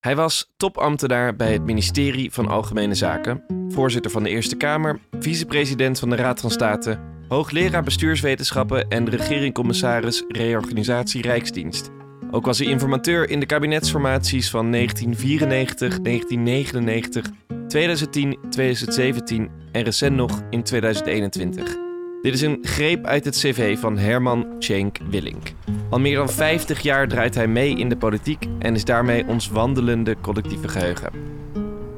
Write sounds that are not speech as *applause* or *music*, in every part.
Hij was topambtenaar bij het ministerie van Algemene Zaken, voorzitter van de Eerste Kamer, vicepresident van de Raad van State, hoogleraar bestuurswetenschappen en regeringcommissaris reorganisatie Rijksdienst. Ook was hij informateur in de kabinetsformaties van 1994, 1999, 2010, 2017 en recent nog in 2021. Dit is een greep uit het cv van Herman Cenk Willink. Al meer dan 50 jaar draait hij mee in de politiek en is daarmee ons wandelende collectieve geheugen.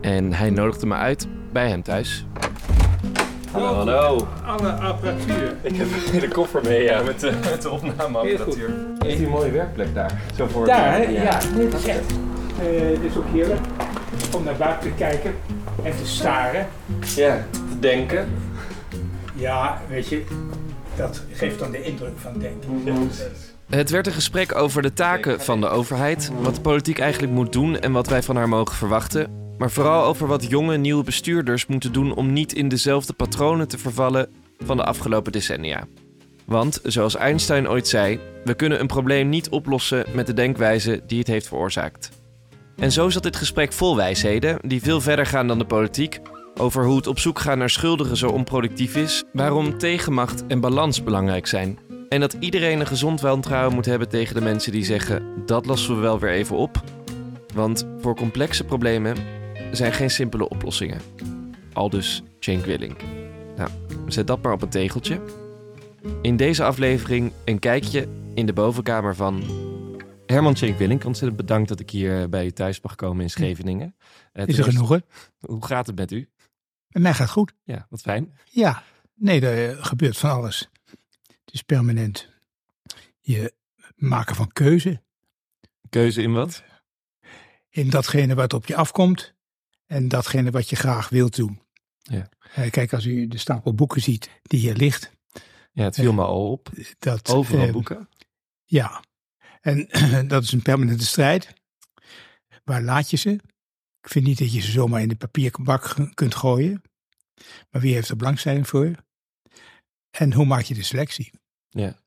En hij nodigde me uit bij hem thuis. Hallo, hallo. Alle apparatuur. Ik heb een hele koffer mee ja, met, de, met de opnameapparatuur. Heeft u een mooie werkplek daar? Zo voor Daar, hè? Ja, nee, dat is echt. Eh, het is ook heerlijk om naar buiten te kijken en te staren. Ja, te denken. Ja, weet je, dat geeft dan de indruk van denken. Het werd een gesprek over de taken van de overheid, wat de politiek eigenlijk moet doen en wat wij van haar mogen verwachten. Maar vooral over wat jonge nieuwe bestuurders moeten doen om niet in dezelfde patronen te vervallen van de afgelopen decennia. Want, zoals Einstein ooit zei, we kunnen een probleem niet oplossen met de denkwijze die het heeft veroorzaakt. En zo zat dit gesprek vol wijsheden, die veel verder gaan dan de politiek, over hoe het op zoek gaan naar schuldigen zo onproductief is, waarom tegenmacht en balans belangrijk zijn. En dat iedereen een gezond wantrouwen moet hebben tegen de mensen die zeggen: dat lossen we wel weer even op. Want voor complexe problemen zijn geen simpele oplossingen. Aldus Cenk Willink. Nou, zet dat maar op een tegeltje. In deze aflevering een kijkje in de bovenkamer van Herman Cenk Willink. Ontzettend bedankt dat ik hier bij u thuis mag komen in Scheveningen. Het is er genoegen. Hoe gaat het met u? Met mij gaat het goed. Ja, wat fijn. Ja, nee, er gebeurt van alles. Het is permanent. Je maken van keuze. Keuze in wat? In datgene wat op je afkomt en datgene wat je graag wilt doen. Ja. Kijk, als u de stapel boeken ziet die hier ligt. Ja, het viel me al op. Dat, Overal eh, boeken. Ja, en *clears throat* dat is een permanente strijd. Waar laat je ze? Ik vind niet dat je ze zomaar in de papierbak kunt gooien. Maar wie heeft er belangstelling voor? En hoe maak je de selectie? Ja.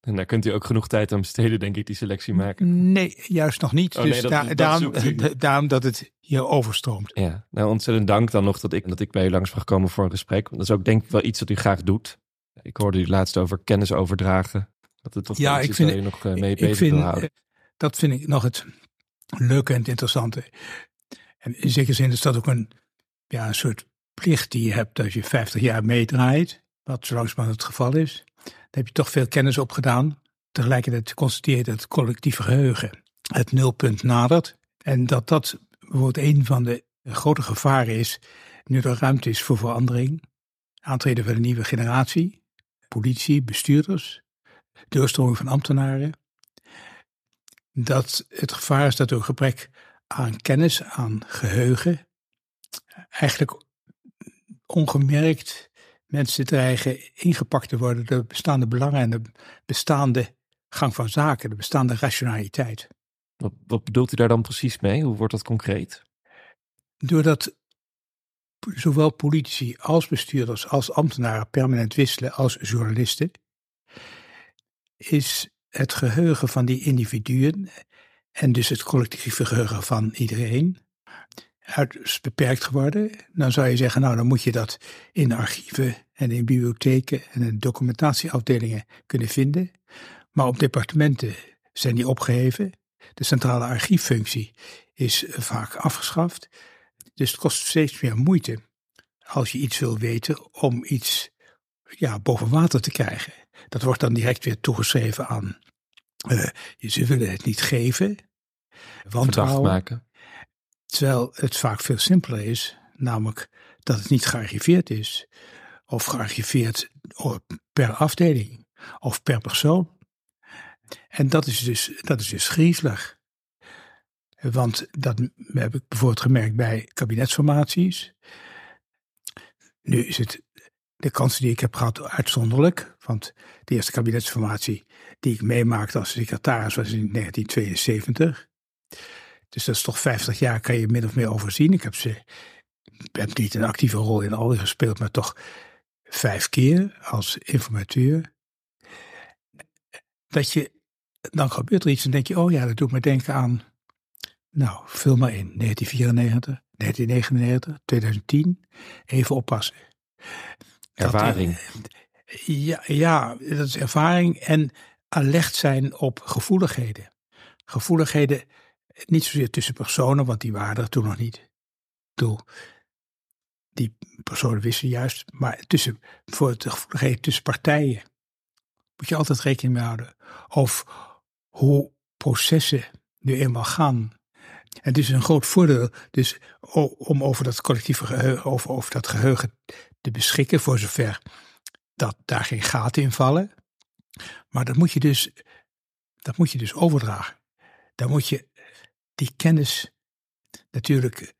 En daar kunt u ook genoeg tijd aan besteden, denk ik, die selectie maken. Nee, juist nog niet. Oh, dus dat, daarom, daarom, dat het hier overstroomt. Ja, nou ontzettend dank dan nog dat ik, dat ik bij u langs mag komen voor een gesprek. Want dat is ook denk ik wel iets wat u graag doet. Ik hoorde u laatst over kennis overdragen. Dat het toch ja, ik vind, je nog eh, mee bezig vind, wil houden. Eh, dat vind ik nog het leuke en het interessante. In zekere zin is dat ook een, ja, een soort plicht die je hebt als je 50 jaar meedraait. Wat zo langzamerhand het geval is heb je toch veel kennis opgedaan. Tegelijkertijd constateer je dat het collectieve geheugen het nulpunt nadert. En dat dat bijvoorbeeld een van de grote gevaren is, nu er ruimte is voor verandering. Aantreden van een nieuwe generatie, politie, bestuurders, doorstroming van ambtenaren. Dat het gevaar is dat door gebrek aan kennis, aan geheugen, eigenlijk ongemerkt mensen dreigen ingepakt te worden door de bestaande belangen en de bestaande gang van zaken, de bestaande rationaliteit. Wat, wat bedoelt u daar dan precies mee? Hoe wordt dat concreet? Doordat zowel politici als bestuurders als ambtenaren permanent wisselen als journalisten, is het geheugen van die individuen en dus het collectieve geheugen van iedereen uit beperkt geworden. Dan zou je zeggen, nou dan moet je dat in archieven en in bibliotheken en in documentatieafdelingen kunnen vinden. Maar op departementen zijn die opgeheven. De centrale archieffunctie is vaak afgeschaft. Dus het kost steeds meer moeite als je iets wil weten om iets ja, boven water te krijgen. Dat wordt dan direct weer toegeschreven aan. Uh, ze willen het niet geven. Wantrouwen. maken. Terwijl het vaak veel simpeler is, namelijk dat het niet gearchiveerd is. Of gearchiveerd per afdeling of per persoon. En dat is dus, dat is dus griezelig. Want dat heb ik bijvoorbeeld gemerkt bij kabinetsformaties. Nu is het de kansen die ik heb gehad uitzonderlijk. Want de eerste kabinetsformatie die ik meemaakte als secretaris was in 1972. Dus dat is toch 50 jaar kan je min of meer overzien. Ik heb, ze, heb niet een actieve rol in al die gespeeld, maar toch vijf keer als informateur. Dat je, dan gebeurt er iets en denk je, oh ja, dat doet me denken aan Nou, vul maar in. 1994, 1999, 2010. Even oppassen. Ervaring. Dat, ja, ja, dat is ervaring en alert zijn op gevoeligheden. Gevoeligheden niet zozeer tussen personen, want die waren er toen nog niet. Toen, die personen wisten juist, maar tussen, voor de gevoeligheden tussen partijen moet je altijd rekening mee houden. Of hoe processen nu eenmaal gaan. En het is een groot voordeel dus om over dat collectieve geheugen, over, over dat geheugen beschikken, voor zover dat daar geen gaten in vallen. Maar dat moet je dus, dat moet je dus overdragen. Dan moet je die kennis natuurlijk,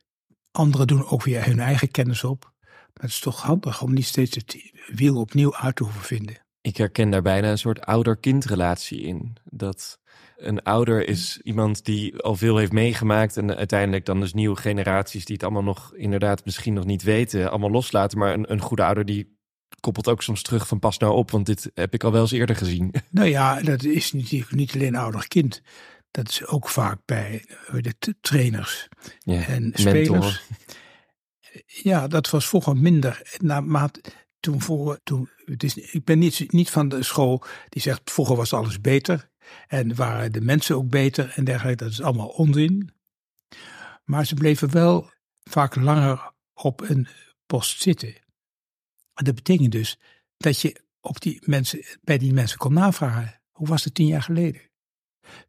anderen doen ook weer hun eigen kennis op. Maar het is toch handig om niet steeds het wiel opnieuw uit te hoeven vinden. Ik herken daar bijna een soort ouder-kindrelatie in. Dat een ouder is iemand die al veel heeft meegemaakt en uiteindelijk dan dus nieuwe generaties die het allemaal nog inderdaad misschien nog niet weten, allemaal loslaten. Maar een, een goede ouder die koppelt ook soms terug van pas nou op, want dit heb ik al wel eens eerder gezien. *laughs* Nou ja, dat is natuurlijk niet alleen ouder-kind. Dat is ook vaak bij de trainers ja, en spelers. Ja, dat was vroeger minder. Naarmate toen vroeger, toen, het is, ik ben niet, niet van de school die zegt vroeger was alles beter. En waren de mensen ook beter en dergelijke. Dat is allemaal onzin. Maar ze bleven wel vaak langer op een post zitten. Dat betekent dus dat je op die mensen, bij die mensen kon navragen. Hoe was het tien jaar geleden?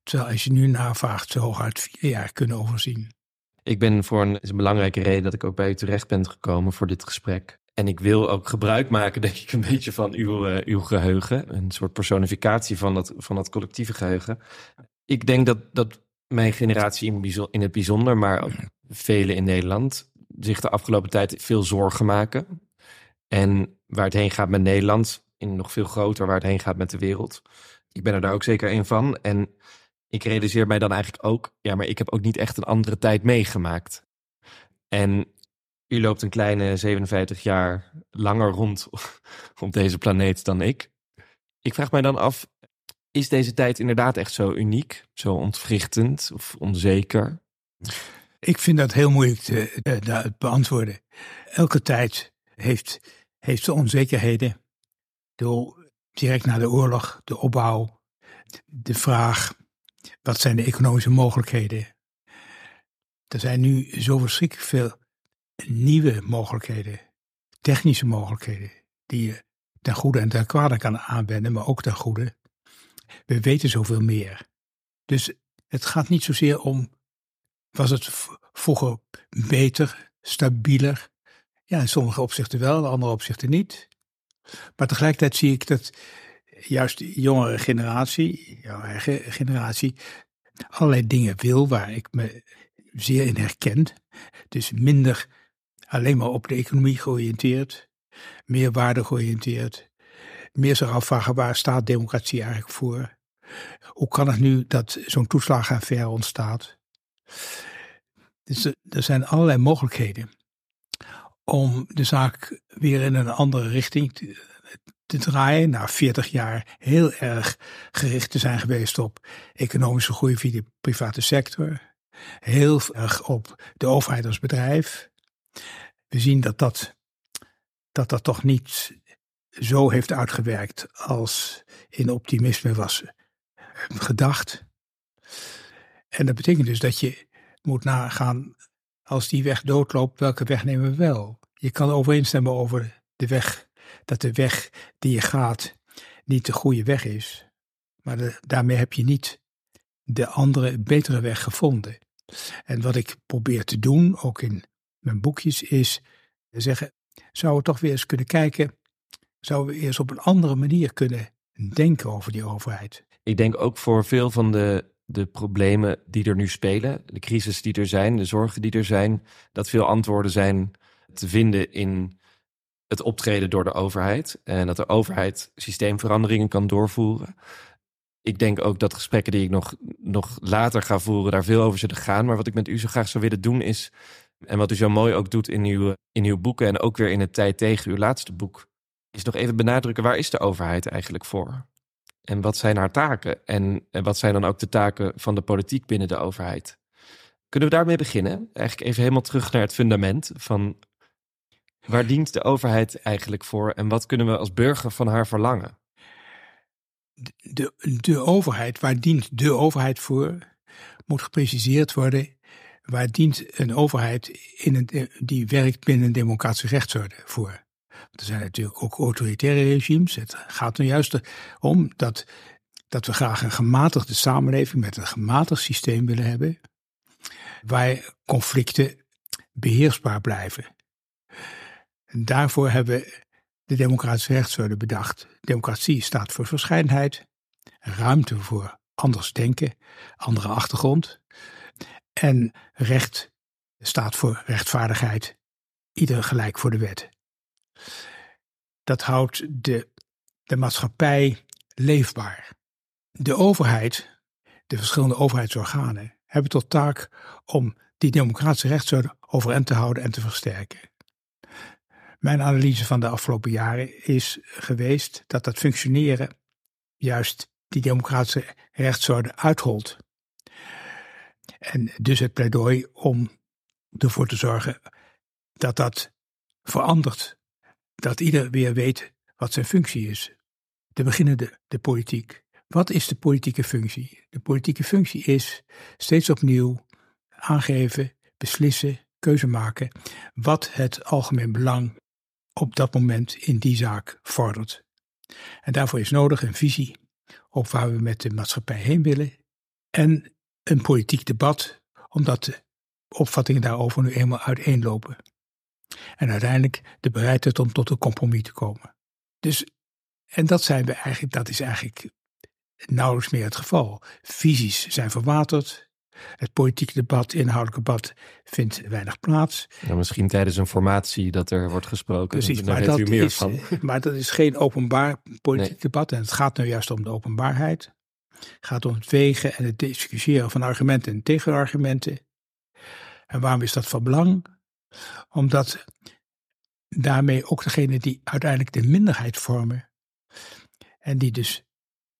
Terwijl als je nu navraagt, zo hooguit vier jaar kunnen overzien. Ik ben voor een, een belangrijke reden dat ik ook bij u terecht ben gekomen voor dit gesprek. En ik wil ook gebruik maken, denk ik, een beetje van uw, uh, uw geheugen. Een soort personificatie van dat, van dat collectieve geheugen. Ik denk dat, dat mijn generatie in, in het bijzonder, maar ook velen in Nederland, zich de afgelopen tijd veel zorgen maken. En waar het heen gaat met Nederland, in nog veel groter waar het heen gaat met de wereld. Ik ben er daar ook zeker een van. En ik realiseer mij dan eigenlijk ook, ja, maar ik heb ook niet echt een andere tijd meegemaakt. En u loopt een kleine 57 jaar langer rond *laughs* op deze planeet dan ik. Ik vraag mij dan af, is deze tijd inderdaad echt zo uniek, zo ontwrichtend of onzeker? Ik vind dat heel moeilijk te, uh, beantwoorden. Elke tijd heeft, heeft de onzekerheden. Direct na de oorlog, de opbouw, de vraag: wat zijn de economische mogelijkheden? Er zijn nu zo verschrikkelijk veel nieuwe mogelijkheden, technische mogelijkheden, die je ten goede en ten kwade kan aanwenden, maar ook ten goede. We weten zoveel meer. Dus het gaat niet zozeer om, was het vroeger beter, stabieler? Ja, in sommige opzichten wel, in andere opzichten niet. Maar tegelijkertijd zie ik dat juist de jongere generatie, jouw eigen generatie, allerlei dingen wil waar ik me zeer in herken. Dus minder alleen maar op de economie georiënteerd, meer waarde georiënteerd, meer zich afvragen waar staat democratie eigenlijk voor? Hoe kan het nu dat zo'n toeslagenaffaire ontstaat? Dus er zijn allerlei mogelijkheden om de zaak weer in een andere richting te, te draaien. Na 40 jaar heel erg gericht te zijn geweest op economische groei via de private sector. Heel erg op de overheid als bedrijf. We zien dat dat, dat, dat toch niet zo heeft uitgewerkt als in optimisme was eh, gedacht. En dat betekent dus dat je moet nagaan, als die weg doodloopt, welke weg nemen we wel? Je kan overeenstemmen over de weg, dat de weg die je gaat niet de goede weg is. Maar daarmee heb je niet de andere, betere weg gevonden. En wat ik probeer te doen, ook in mijn boekjes, is zeggen: zouden we toch weer eens kunnen kijken, zouden we eerst op een andere manier kunnen denken over die overheid? Ik denk ook voor veel van de, de problemen die er nu spelen, de crisis die er zijn, de zorgen die er zijn, dat veel antwoorden zijn te vinden in het optreden door de overheid. En dat de overheid systeemveranderingen kan doorvoeren. Ik denk ook dat gesprekken die ik nog, nog later ga voeren, daar veel over zullen gaan. Maar wat ik met u zo graag zou willen doen is en wat u zo mooi ook doet in uw, in uw boeken en ook weer in het Tijd tegen uw laatste boek, is nog even benadrukken waar is de overheid eigenlijk voor? En wat zijn haar taken? En, en wat zijn dan ook de taken van de politiek binnen de overheid? Kunnen we daarmee beginnen? Eigenlijk even helemaal terug naar het fundament van waar dient de overheid eigenlijk voor en wat kunnen we als burger van haar verlangen? De, de overheid, waar dient de overheid voor, moet gepreciseerd worden. Waar dient een overheid in een, die werkt binnen een democratische rechtsorde voor? Er zijn natuurlijk ook autoritaire regimes. Het gaat er juist om dat, dat we graag een gematigde samenleving met een gematigd systeem willen hebben. Waar conflicten beheersbaar blijven. En daarvoor hebben we de democratische rechtsorde bedacht. Democratie staat voor verscheidenheid, ruimte voor anders denken, andere achtergrond. En recht staat voor rechtvaardigheid, ieder gelijk voor de wet. Dat houdt de, de maatschappij leefbaar. De overheid, de verschillende overheidsorganen, hebben tot taak om die democratische rechtsorde overeind te houden en te versterken. Mijn analyse van de afgelopen jaren is geweest dat dat functioneren juist die democratische rechtsorde uitholt. En dus het pleidooi om ervoor te zorgen dat dat verandert. Dat ieder weer weet wat zijn functie is. Te beginnen de, de politiek. Wat is de politieke functie? De politieke functie is steeds opnieuw aangeven, beslissen, keuze maken wat het algemeen belang op dat moment in die zaak vordert. En daarvoor is nodig een visie op waar we met de maatschappij heen willen en een politiek debat, omdat de opvattingen daarover nu eenmaal uiteenlopen. En uiteindelijk de bereidheid om tot een compromis te komen. Dus, en dat zijn we eigenlijk, dat is eigenlijk nauwelijks meer het geval. Visies zijn verwaterd, het politieke debat, inhoudelijk debat, vindt weinig plaats. Nou, misschien tijdens een formatie dat er wordt gesproken. Precies, maar dat, meer is, van. *laughs* maar dat is geen openbaar politiek debat. En het gaat nu juist om de openbaarheid. Gaat om het wegen en het discussiëren van argumenten en tegenargumenten. En waarom is dat van belang? Omdat daarmee ook degene die uiteindelijk de minderheid vormen en die dus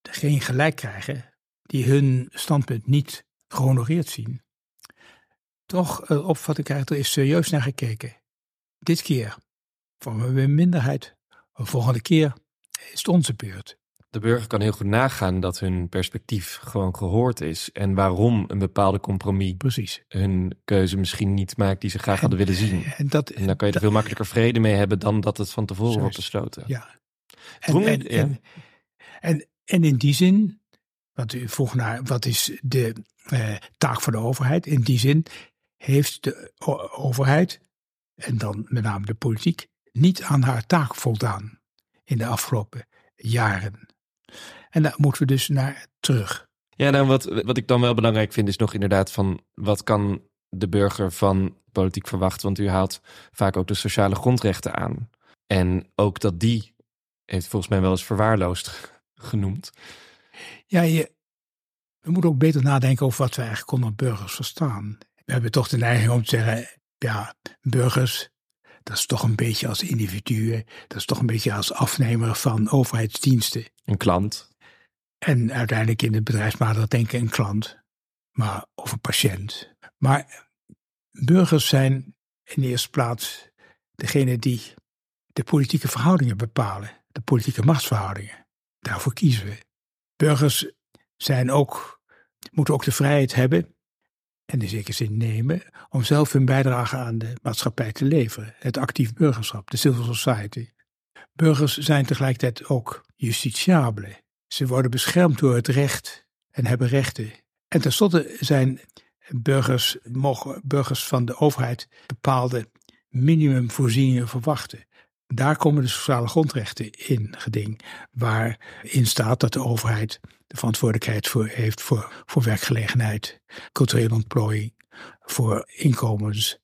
geen gelijk krijgen, die hun standpunt niet gehonoreerd zien. Toch uh, opvatting krijgt, er is serieus naar gekeken. Dit keer vormen we een minderheid. De volgende keer is het onze beurt. De burger kan heel goed nagaan dat hun perspectief gewoon gehoord is. En waarom een bepaalde compromis Precies. hun keuze misschien niet maakt die ze graag hadden willen zien. En, dat, en dan kan je er veel makkelijker vrede mee hebben dan dat het van tevoren wordt besloten. Ja. En, en, en, en, en in die zin, want u vroeg naar wat is de eh, taak van de overheid. In die zin heeft de overheid, en dan met name de politiek, niet aan haar taak voldaan in de afgelopen jaren. En daar moeten we dus naar terug. Ja, nou wat, wat ik dan wel belangrijk vind is nog inderdaad van wat kan de burger van politiek verwachten? Want u haalt vaak ook de sociale grondrechten aan. En ook dat die heeft volgens mij wel eens verwaarloosd *laughs* genoemd. Ja, je, we moeten ook beter nadenken over wat we eigenlijk onder burgers verstaan. We hebben toch de neiging om te zeggen, ja, burgers, dat is toch een beetje als individuen, dat is toch een beetje als afnemer van overheidsdiensten. Een klant. En uiteindelijk in het bedrijfsmatig denken een klant, maar of een patiënt. Maar burgers zijn in de eerste plaats degene die de politieke verhoudingen bepalen, de politieke machtsverhoudingen. Daarvoor kiezen we. Burgers zijn ook, moeten ook de vrijheid hebben, en in zekere zin nemen, om zelf hun bijdrage aan de maatschappij te leveren. Het actief burgerschap, de civil society. Burgers zijn tegelijkertijd ook justitiabelen. Ze worden beschermd door het recht en hebben rechten. En tenslotte zijn burgers, mogen burgers van de overheid bepaalde minimumvoorzieningen verwachten. Daar komen de sociale grondrechten in geding, waarin staat dat de overheid de verantwoordelijkheid voor heeft voor, voor werkgelegenheid, culturele ontplooiing, voor inkomens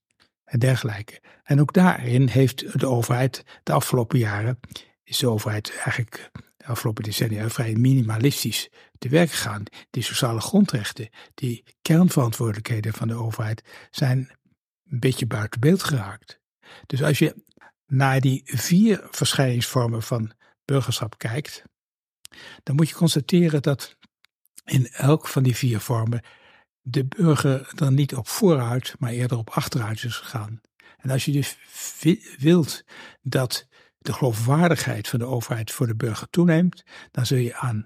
en dergelijke. En ook daarin heeft de overheid de afgelopen jaren, is de overheid eigenlijk de afgelopen decennia vrij minimalistisch te werk gegaan. Die sociale grondrechten, die kernverantwoordelijkheden van de overheid, zijn een beetje buiten beeld geraakt. Dus als je naar die vier verschijningsvormen van burgerschap kijkt, dan moet je constateren dat in elk van die vier vormen de burger er niet op vooruit, maar eerder op achteruit is gegaan. En als je dus wilt dat de geloofwaardigheid van de overheid voor de burger toeneemt, dan zul je aan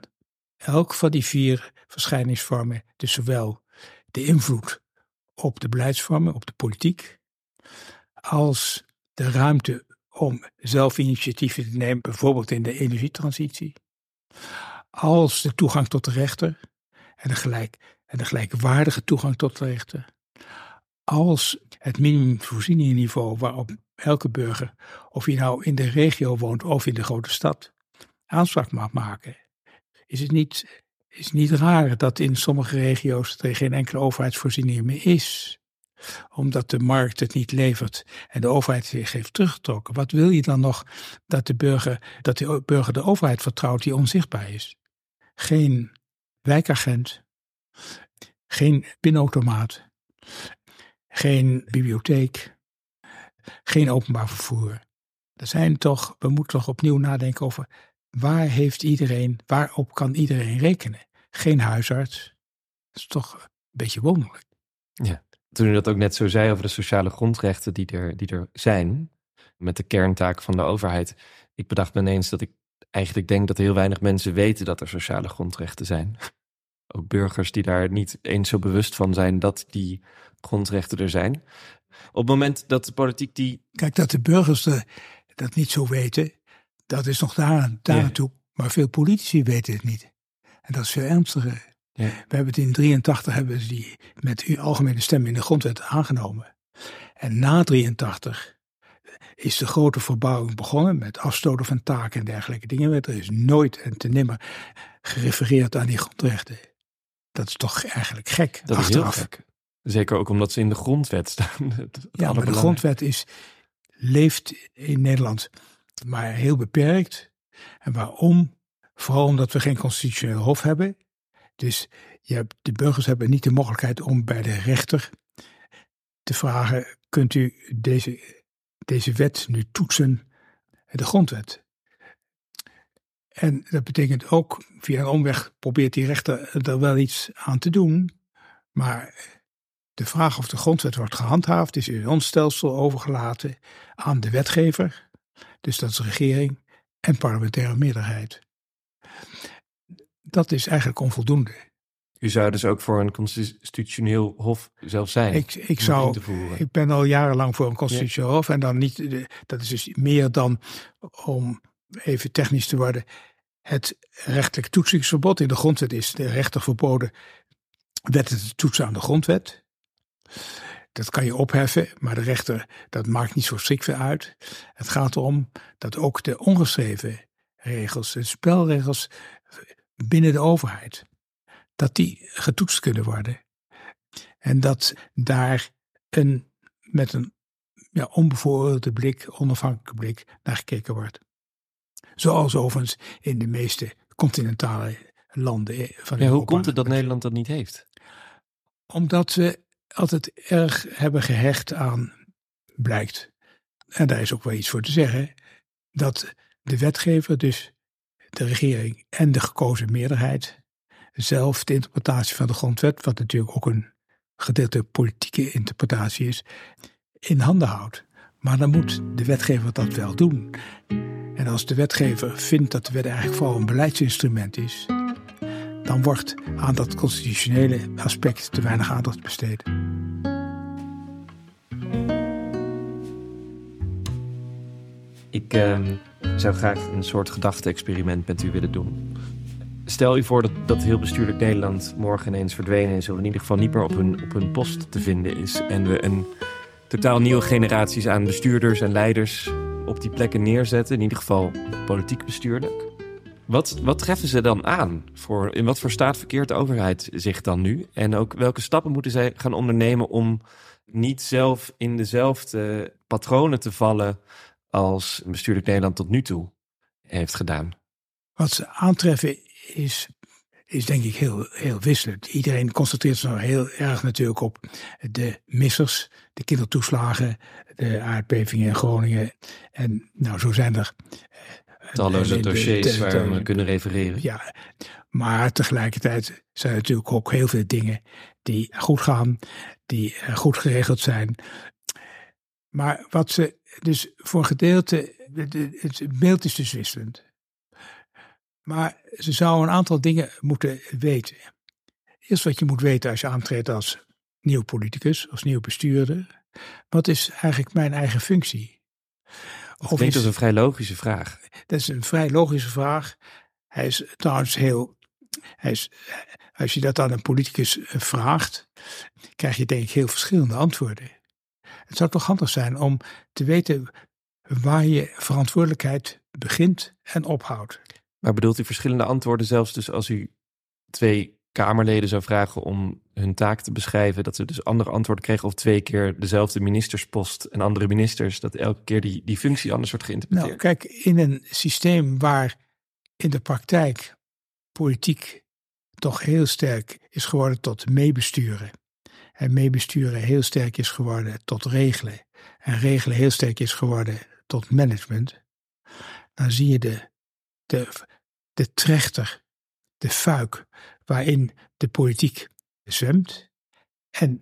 elk van die vier verschijningsvormen, dus zowel de invloed op de beleidsvormen, op de politiek, als de ruimte om zelf initiatieven te nemen, bijvoorbeeld in de energietransitie, als de toegang tot de rechter en de, gelijk, en de gelijkwaardige toegang tot de rechter, als het minimumvoorzieningenniveau waarop elke burger, of hij nou in de regio woont of in de grote stad, aanspraak mag maken. Is het niet, is niet raar dat in sommige regio's er geen enkele overheidsvoorziening meer is? Omdat de markt het niet levert en de overheid zich heeft teruggetrokken. Wat wil je dan nog dat de burger, dat de burger de overheid vertrouwt die onzichtbaar is? Geen wijkagent, geen pinautomaat, geen bibliotheek, geen openbaar vervoer. Er zijn toch, we moeten toch opnieuw nadenken over waar heeft iedereen, waarop kan iedereen rekenen? Geen huisarts. Dat is toch een beetje wonderlijk. Ja, toen u dat ook net zo zei over de sociale grondrechten die er, die er zijn, met de kerntaak van de overheid. Ik bedacht me ineens dat ik eigenlijk denk dat heel weinig mensen weten dat er sociale grondrechten zijn. Ook burgers die daar niet eens zo bewust van zijn dat die grondrechten er zijn. Op het moment dat de politiek die. Kijk, dat de burgers dat niet zo weten, dat is nog daar, daar naartoe. Maar veel politici weten het niet. En dat is veel ernstiger. Ja. We hebben het in 83 hebben ze die met uw algemene stem in de grondwet aangenomen. En na 83 is de grote verbouwing begonnen met afstoten van taken en dergelijke dingen. Er is nooit en te nimmer gerefereerd aan die grondrechten. Dat is toch eigenlijk gek. Dat achteraf. is heel gek. Zeker ook omdat ze in de grondwet staan. *laughs* ja, maar de grondwet is, leeft in Nederland maar heel beperkt. En waarom? Vooral omdat we geen constitutioneel hof hebben. Dus je hebt, de burgers hebben niet de mogelijkheid om bij de rechter te vragen: kunt u deze, deze wet nu toetsen, de grondwet? En dat betekent ook, via een omweg probeert die rechter er wel iets aan te doen. Maar de vraag of de grondwet wordt gehandhaafd is in ons stelsel overgelaten aan de wetgever, dus dat is regering en parlementaire meerderheid. Dat is eigenlijk onvoldoende. U zou dus ook voor een constitutioneel hof zelf zijn? Ik, ik, zou, ik ben al jarenlang voor een constitutioneel hof en dan niet, dat is dus meer dan om even technisch te worden. Het rechtelijk toetsingsverbod in de grondwet is de rechter verboden wetten te toetsen aan de grondwet. Dat kan je opheffen, maar de rechter, dat maakt niet zo strikt veel uit. Het gaat erom dat ook de ongeschreven regels, de spelregels binnen de overheid, dat die getoetst kunnen worden. En dat daar een, met een ja, onbevooroordeelde blik, onafhankelijke blik naar gekeken wordt. Zoals overigens in de meeste continentale landen van ja, Hoe komt het dat Nederland dat niet heeft? Omdat we altijd erg hebben gehecht aan, blijkt, en daar is ook wel iets voor te zeggen, dat de wetgever, dus de regering en de gekozen meerderheid, zelf de interpretatie van de grondwet, wat natuurlijk ook een gedeelte politieke interpretatie is, in handen houdt. Maar dan moet de wetgever dat wel doen. En als de wetgever vindt dat de wet eigenlijk vooral een beleidsinstrument is, dan wordt aan dat constitutionele aspect te weinig aandacht besteed. Ik uh, zou graag een soort gedachte-experiment met u willen doen. Stel u voor dat, dat heel bestuurlijk Nederland morgen ineens verdwenen is, of in ieder geval niet meer op hun, op hun post te vinden is. En we een totaal nieuwe generaties aan bestuurders en leiders op die plekken neerzetten, in ieder geval politiek bestuurlijk. Wat, wat treffen ze dan aan? Voor, in wat voor staat verkeert de overheid zich dan nu? En ook welke stappen moeten zij gaan ondernemen om niet zelf in dezelfde patronen te vallen als bestuurlijk Nederland tot nu toe heeft gedaan? Wat ze aantreffen is, is denk ik heel, heel wisselend. Iedereen concentreert zich nou heel erg natuurlijk op de missers, de kindertoeslagen, de aardbevingen in Groningen. En nou, zo zijn er Talloze de- dossiers waar we kunnen refereren. Ja, maar tegelijkertijd zijn er natuurlijk ook heel veel dingen die goed gaan, die eh, goed geregeld zijn. Maar wat ze, dus voor een gedeelte, de- de- het beeld is dus wisselend. Maar ze zou een aantal dingen moeten weten. Eerst wat je moet weten als je aantreedt als nieuw politicus, als nieuw bestuurder. Wat is eigenlijk mijn eigen functie? Dat klinkt als een vrij logische vraag. Dat is een vrij logische vraag. Hij is trouwens heel. Hij is, als je dat aan een politicus eh, vraagt, krijg je denk ik heel verschillende antwoorden. Het zou toch handig zijn om te weten waar je verantwoordelijkheid begint en ophoudt. Maar bedoelt u verschillende antwoorden zelfs dus als u twee Kamerleden zou vragen om hun taak te beschrijven, dat ze dus andere antwoorden kregen of twee keer dezelfde ministerspost en andere ministers, dat elke keer die, die functie anders wordt geïnterpreteerd? Nou, kijk, in een systeem waar in de praktijk politiek toch heel sterk is geworden tot meebesturen. En meebesturen heel sterk is geworden tot regelen. En regelen heel sterk is geworden tot management. Dan zie je de, de, de trechter, de fuik waarin de politiek zwemt. En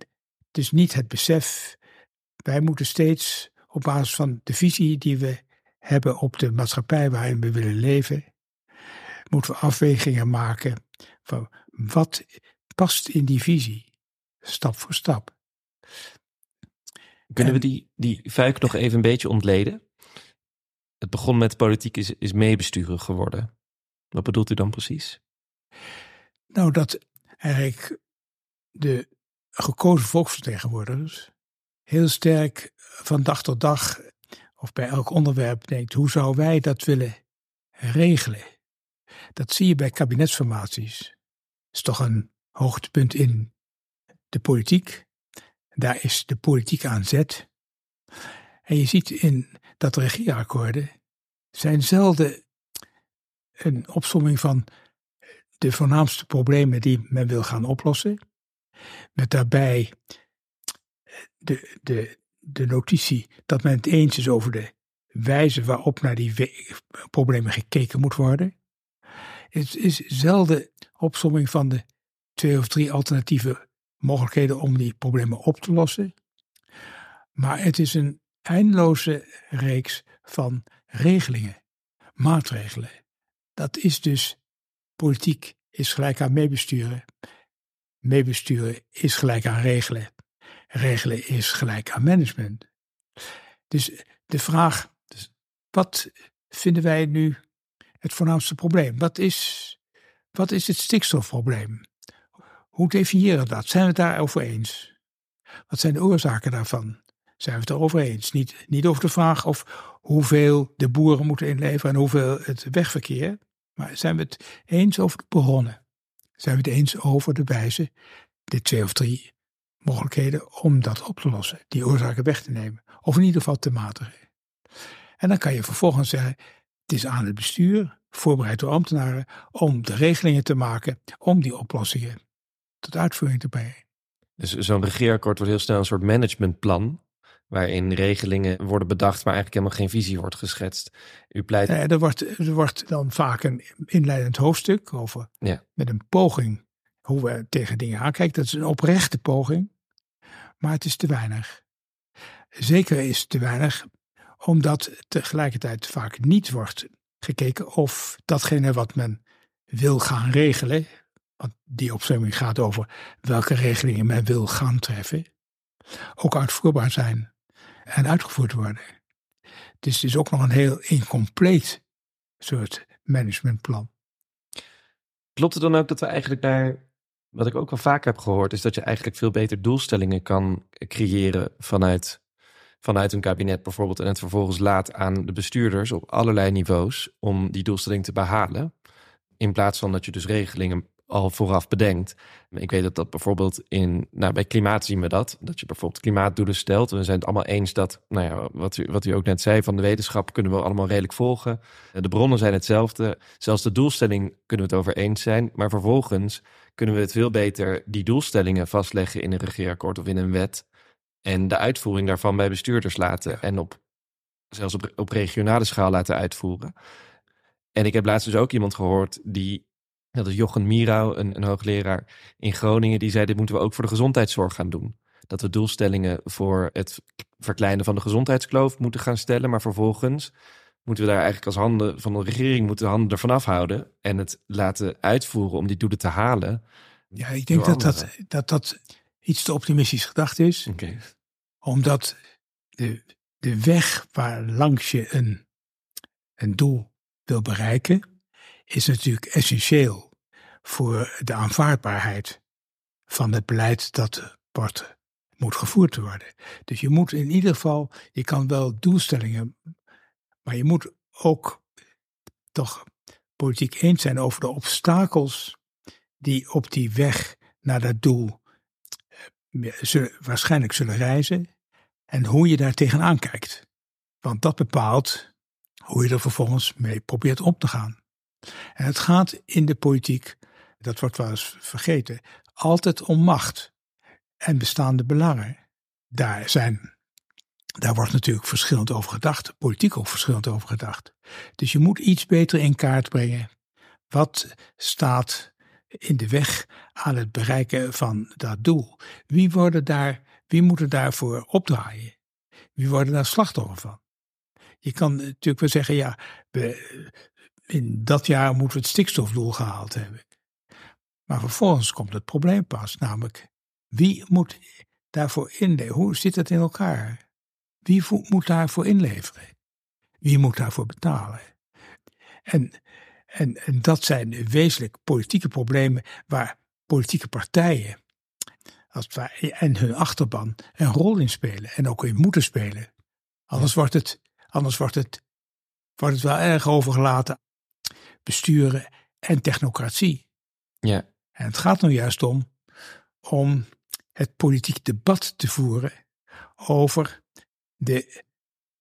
dus niet het besef, wij moeten steeds op basis van de visie die we hebben op de maatschappij waarin we willen leven, moeten we afwegingen maken van wat past in die visie, stap voor stap. Kunnen we die, die fuik nog even een beetje ontleden? Het begon met politiek is, is meebesturen geworden. Wat bedoelt u dan precies? Nou, dat eigenlijk de gekozen volksvertegenwoordigers heel sterk van dag tot dag of bij elk onderwerp denkt, hoe zouden wij dat willen regelen? Dat zie je bij kabinetsformaties. Dat is toch een hoogtepunt in de politiek. Daar is de politiek aan zet. En je ziet in dat regeerakkoorden zijn zelden een opsomming van de voornaamste problemen die men wil gaan oplossen. Met daarbij de, de, de notitie dat men het eens is over de wijze waarop naar die problemen gekeken moet worden. Het is zelden opsomming van de twee of drie alternatieve mogelijkheden om die problemen op te lossen. Maar het is een eindeloze reeks van regelingen, maatregelen. Dat is dus politiek is gelijk aan meebesturen. Meebesturen is gelijk aan regelen. Regelen is gelijk aan management. Dus de vraag, dus wat vinden wij nu het voornaamste probleem? Wat is, wat is het stikstofprobleem? Hoe definiëren we dat? Zijn we het daarover eens? Wat zijn de oorzaken daarvan? Zijn we het erover eens? Niet, niet over de vraag of hoeveel de boeren moeten inleveren en hoeveel het wegverkeer. Maar zijn we het eens over de bronnen? Zijn we het eens over de wijze, de twee of drie mogelijkheden om dat op te lossen, die oorzaken weg te nemen, of in ieder geval te matigen? En dan kan je vervolgens zeggen: het is aan het bestuur, voorbereid door ambtenaren, om de regelingen te maken om die oplossingen tot uitvoering te brengen. Dus zo'n regeerakkoord wordt heel snel een soort managementplan. Waarin regelingen worden bedacht, maar eigenlijk helemaal geen visie wordt geschetst. U pleit. Eh, er, wordt, er wordt dan vaak een inleidend hoofdstuk over Ja. met een poging hoe we tegen dingen aankijken. Dat is een oprechte poging, maar het is te weinig. Zeker is het te weinig, omdat tegelijkertijd vaak niet wordt gekeken of datgene wat men wil gaan regelen, want die opstemming gaat over welke regelingen men wil gaan treffen, ook uitvoerbaar zijn en uitgevoerd worden. Dus het is ook nog een heel incompleet soort managementplan. Klopt het dan ook dat we eigenlijk naar. Wat ik ook wel vaak heb gehoord, is dat je eigenlijk veel beter doelstellingen kan creëren vanuit, vanuit een kabinet bijvoorbeeld. En het vervolgens laat aan de bestuurders op allerlei niveaus om die doelstelling te behalen. In plaats van dat je dus regelingen al vooraf bedenkt. Ik weet dat dat bijvoorbeeld in, nou bij klimaat zien we dat. Dat je bijvoorbeeld klimaatdoelen stelt. We zijn het allemaal eens dat, nou ja, wat u, wat u ook net zei, van de wetenschap kunnen we allemaal redelijk volgen. De bronnen zijn hetzelfde. Zelfs de doelstelling kunnen we het over eens zijn. Maar vervolgens kunnen we het veel beter die doelstellingen vastleggen in een regeerakkoord of in een wet. En de uitvoering daarvan bij bestuurders laten. En op, zelfs op, op regionale schaal laten uitvoeren. En ik heb laatst dus ook iemand gehoord die, dat is Jochen Mirau, een, een hoogleraar in Groningen, die zei: Dit moeten we ook voor de gezondheidszorg gaan doen. Dat we doelstellingen voor het verkleinen van de gezondheidskloof moeten gaan stellen, maar vervolgens moeten we daar eigenlijk als handen van de regering moeten de handen ervan afhouden en het laten uitvoeren om die doelen te halen. Ja, ik denk dat dat, dat dat iets te optimistisch gedacht is. Okay. Omdat de, de weg waar langs je een, een doel wil bereiken, is natuurlijk essentieel voor de aanvaardbaarheid van het beleid dat wordt, moet gevoerd worden. Dus je moet in ieder geval, je kan wel doelstellingen, maar je moet ook toch politiek eens zijn over de obstakels die op die weg naar dat doel eh, zullen, waarschijnlijk zullen reizen en hoe je daar tegenaan kijkt. Want dat bepaalt hoe je er vervolgens mee probeert om te gaan. En het gaat in de politiek, dat wordt wel eens vergeten, altijd om macht en bestaande belangen. Daar, zijn, daar wordt natuurlijk verschillend over gedacht, politiek ook verschillend over gedacht. Dus je moet iets beter in kaart brengen. Wat staat in de weg aan het bereiken van dat doel? Wie, worden daar, wie moeten daarvoor opdraaien? Wie worden daar slachtoffer van? Je kan natuurlijk wel zeggen, ja, we, in dat jaar moeten we het stikstofdoel gehaald hebben. Maar vervolgens komt het probleem pas, namelijk wie moet daarvoor inleveren? Hoe zit het in elkaar? Wie moet daarvoor inleveren? Wie moet daarvoor betalen? En, en, en dat zijn wezenlijk politieke problemen waar politieke partijen als en hun achterban een rol in spelen en ook in moeten spelen. Anders wordt het, anders wordt het, wordt het wel erg overgelaten besturen en technocratie. Ja. En het gaat nou juist om, om het politiek debat te voeren over de,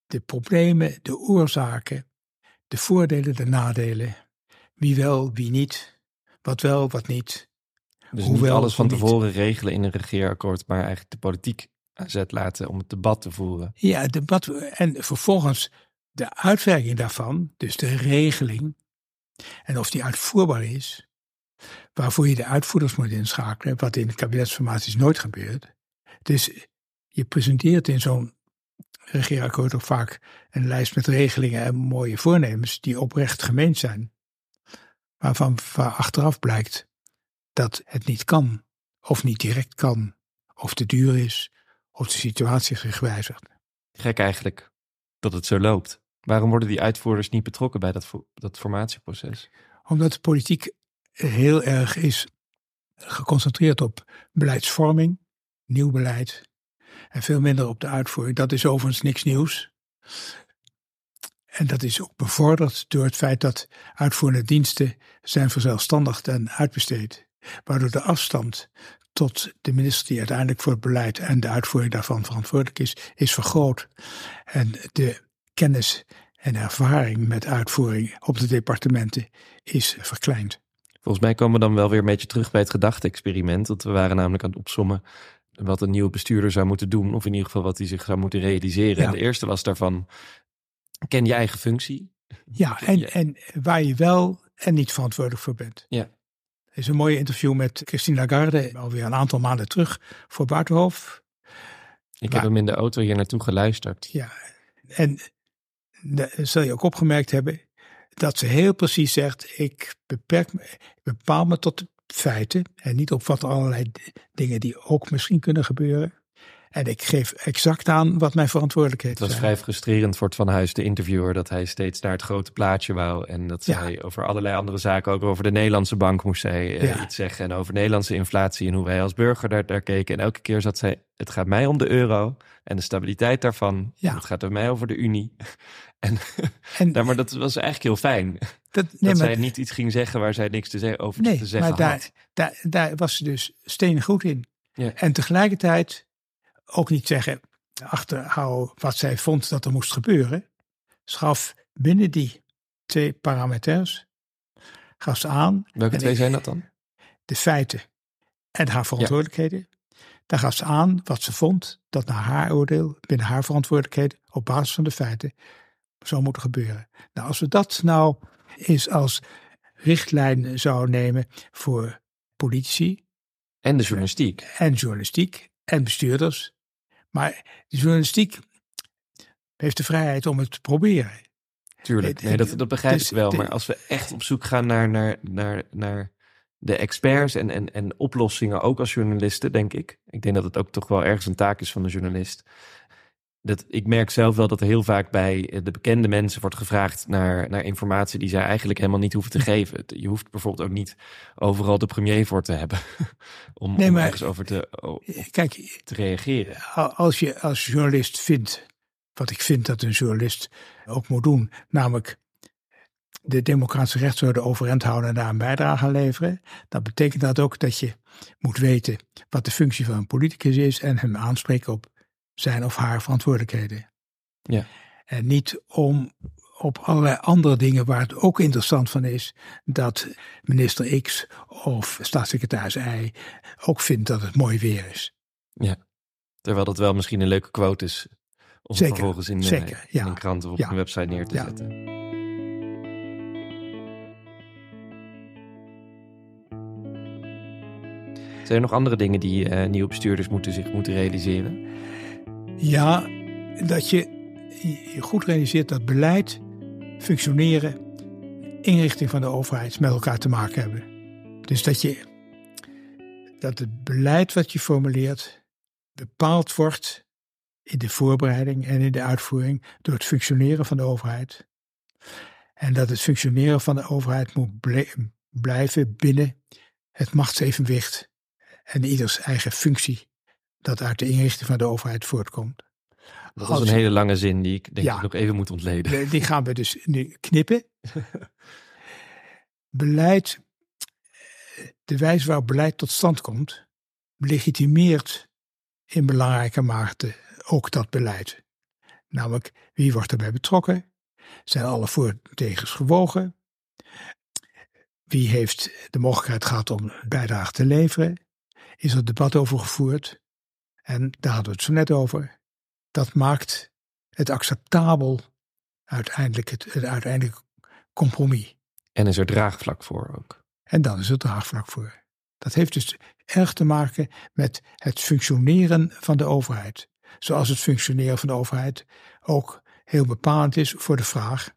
de problemen, de oorzaken, de voordelen, de nadelen. Wie wel, wie niet. Wat wel, wat niet. Dus Hoewel, niet alles van tevoren regelen in een regeerakkoord, maar eigenlijk de politiek aan zet laten om het debat te voeren. Ja, het debat en vervolgens de uitwerking daarvan, dus de regeling, en of die uitvoerbaar is, waarvoor je de uitvoerders moet inschakelen, wat in kabinetsformaties nooit gebeurt. Dus je presenteert in zo'n regeerakkoord ook vaak een lijst met regelingen en mooie voornemens die oprecht gemeend zijn, waarvan achteraf blijkt dat het niet kan, of niet direct kan, of te duur is, of de situatie zich wijzigt. Gek eigenlijk dat het zo loopt. Waarom worden die uitvoerders niet betrokken bij dat, dat formatieproces? Omdat de politiek heel erg is geconcentreerd op beleidsvorming, nieuw beleid, en veel minder op de uitvoering. Dat is overigens niks nieuws. En dat is ook bevorderd door het feit dat uitvoerende diensten zijn verzelfstandigd en uitbesteed. Waardoor de afstand tot de minister die uiteindelijk voor het beleid en de uitvoering daarvan verantwoordelijk is, is vergroot. En de kennis en ervaring met uitvoering op de departementen is verkleind. Volgens mij komen we dan wel weer een beetje terug bij het gedachte-experiment. Want we waren namelijk aan het opsommen wat een nieuwe bestuurder zou moeten doen. Of in ieder geval wat hij zich zou moeten realiseren. En de eerste was daarvan, ken je eigen functie. Ja, en, en waar je wel en niet verantwoordelijk voor bent. Ja. Er is een mooie interview met Christine Lagarde, alweer een aantal maanden terug, voor Buitenhof. Ik heb hem in de auto hier naartoe geluisterd. Ja, en zul je ook opgemerkt hebben dat ze heel precies zegt: ik beperk me, ik bepaal me tot de feiten en niet op wat allerlei dingen die ook misschien kunnen gebeuren. En ik geef exact aan wat mijn verantwoordelijkheid is. Het was vrij frustrerend voor het Van Huis, de interviewer, dat hij steeds naar het grote plaatje wou. En dat ja. hij over allerlei andere zaken, ook over de Nederlandse bank moest uh, iets zeggen. En over Nederlandse inflatie en hoe wij als burger daar, daar keken. En elke keer zat zij, het gaat mij om de euro en de stabiliteit daarvan. Ja. Het gaat er mij over de Unie. En, *laughs* en *laughs* nou, maar dat was eigenlijk heel fijn. Dat, *laughs* nee, dat zij niet iets ging zeggen waar zij niks te zeggen, over nee, te zeggen maar daar, Daar, daar was ze dus stenen goed in. Ja. En tegelijkertijd ook niet zeggen, achterhouden wat zij vond dat er moest gebeuren. Schaf binnen die twee parameters, gaf ze aan. Welke twee zijn dat dan? De feiten en haar verantwoordelijkheden. Daar gaf ze aan wat ze vond dat naar haar oordeel, binnen haar verantwoordelijkheden, op basis van de feiten, zou moeten gebeuren. Nou, als we dat nou is als richtlijn zou nemen voor politici. En de journalistiek. En journalistiek en bestuurders. Maar de journalistiek heeft de vrijheid om het te proberen. Tuurlijk, nee, dat, dat begrijp dus ik wel. Maar als we echt op zoek gaan naar, naar, naar, naar de experts en, en, en oplossingen, ook als journalisten, denk ik. Ik denk dat het ook toch wel ergens een taak is van de journalist. Dat, ik merk zelf wel dat er heel vaak bij de bekende mensen wordt gevraagd naar, naar informatie die zij eigenlijk helemaal niet hoeven te geven. Je hoeft bijvoorbeeld ook niet overal de premier voor te hebben *laughs* om, nee, ergens over te, kijk, te reageren. Als je als journalist vindt, wat ik vind dat een journalist ook moet doen, namelijk de democratische rechtsorde overeind houden en daar een bijdrage aan leveren, dan betekent dat ook dat je moet weten wat de functie van een politicus is en hem aanspreken op zijn of haar verantwoordelijkheden. Ja. En niet om op allerlei andere dingen waar het ook interessant van is dat minister X of staatssecretaris Y ook vindt dat het mooi weer is. Ja, terwijl dat wel misschien een leuke quote is om zeker, vervolgens in, zeker, ja. in een krant of op een website neer te ja. zetten. Zijn er nog andere dingen die uh, nieuwe bestuurders moeten zich moeten realiseren? Ja, dat je goed realiseert dat beleid, functioneren, inrichting van de overheid met elkaar te maken hebben. Dus dat je dat het beleid wat je formuleert bepaald wordt in de voorbereiding en in de uitvoering door het functioneren van de overheid. En dat het functioneren van de overheid moet blijven binnen het machtsevenwicht en ieders eigen functie dat uit de inrichting van de overheid voortkomt. Dat is een hele lange zin die ik denk ik nog even moet ontleden. Die gaan we dus nu knippen. *laughs* beleid, de wijze waarop beleid tot stand komt, legitimeert in belangrijke mate ook dat beleid. Namelijk, wie wordt erbij betrokken? Zijn alle voortegens gewogen? Wie heeft de mogelijkheid gehad om bijdrage te leveren? Is er debat over gevoerd? En daar hadden we het zo net over. Dat maakt het acceptabel uiteindelijk het, het uiteindelijk compromis. En is er draagvlak voor ook. En dan is er draagvlak voor. Dat heeft dus erg te maken met het functioneren van de overheid. Zoals het functioneren van de overheid ook heel bepalend is voor de vraag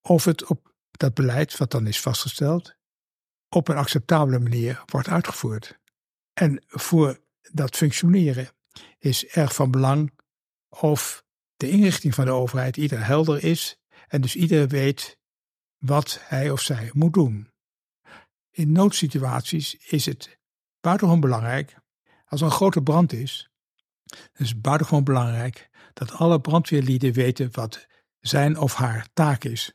of het op dat beleid, wat dan is vastgesteld, op een acceptabele manier wordt uitgevoerd. En voor dat functioneren is erg van belang of de inrichting van de overheid ieder helder is en dus ieder weet wat hij of zij moet doen. In noodsituaties is het buitengewoon belangrijk, als er een grote brand is, is buitengewoon belangrijk dat alle brandweerlieden weten wat zijn of haar taak is.